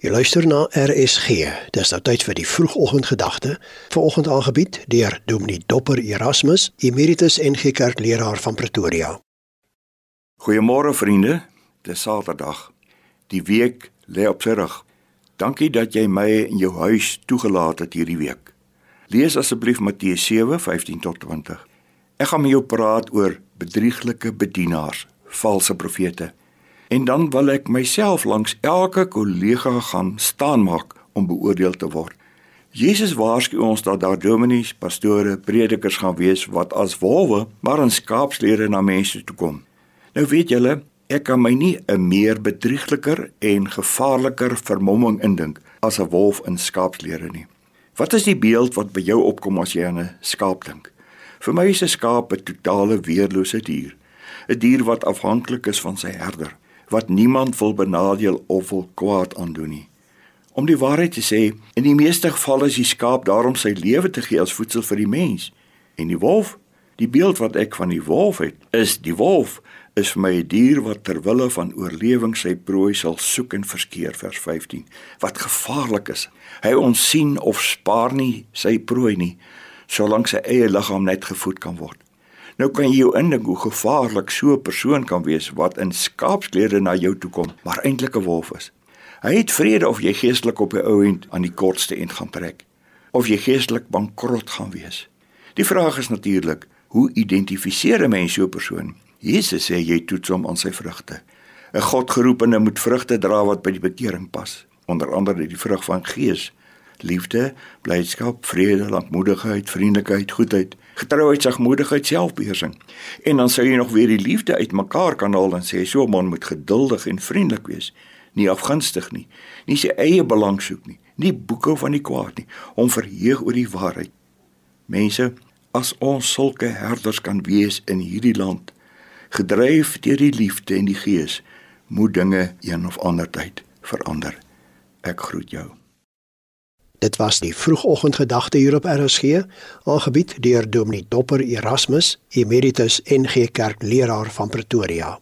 Jy luister na RSG. Dis nou tyd vir die vroegoggendgedagte. Vanoggend aangebied deur Dominee Dopper Erasmus, Emeritus NG Kerkleraar van Pretoria. Goeiemôre vriende. Dis Saterdag. Die week lê op sy rug. Dankie dat jy my in jou huis toegelaat het hierdie week. Lees asseblief Matteus 7:15 tot 20. Ek gaan met jou praat oor bedrieglike bedienaars, valse profete. En dan wil ek myself langs elke kollega gaan staan maak om beoordeel te word. Jesus waarsku ons dat daar dominees, pastore, predikers gaan wees wat as wolwe maar in skaapsklere na mense toe kom. Nou weet julle, ek kan my nie 'n meer bedriegliker en gevaarliker vermomming indink as 'n wolf in skaapsklere nie. Wat is die beeld wat by jou opkom as jy aan 'n skaap dink? Vir my is 'n skaap 'n totale weerlose dier, 'n dier wat afhanklik is van sy herder wat niemand wil benadeel of wil kwaad aandoen nie. Om die waarheid te sê, in die meeste gevalle is die skaap daarom sy lewe te gee as voedsel vir die mens. En die wolf, die beeld wat ek van die wolf het, is die wolf is vir my 'n dier wat ter wille van oorlewing sy prooi sal soek en verskeer vers 15. Wat gevaarlik is. Hy ons sien of spaar nie sy prooi nie, solank sy eie liggaam net gevoed kan word. Nou kan jy jou indink hoe gevaarlik so 'n persoon kan wees wat in skaapsklere na jou toe kom, maar eintlik 'n wolf is. Hy het vrede of jy geestelik op die ou end aan die kortste end gaan trek of jy geestelik bankrot gaan wees. Die vraag is natuurlik, hoe identifiseer 'n mens so 'n persoon? Jesus sê jy toets hom aan sy vrugte. 'n Godgeroepene moet vrugte dra wat by die bekering pas, onder andere die vrug van gees, liefde, blydskap, vrede, lankmoedigheid, vriendelikheid, goedheid, getrouheid, sagmoedigheid, selfbeheersing. En dan sou jy nog weer die liefde uitmekaar kan haal en sê so 'n man moet geduldig en vriendelik wees, nie afgunstig nie, nie sy eie belang soek nie, nie boeke van die kwaad nie, om verheug oor die waarheid. Mense, as ons sulke herders kan wees in hierdie land, gedryf deur die liefde en die gees, moet dinge een of ander tyd verander. Ek groet jou. Dit was die vroegoggendgedagte hier op RSG, aangebied deur Dominee Dopper Erasmus, Emeritus NG Kerkleraar van Pretoria.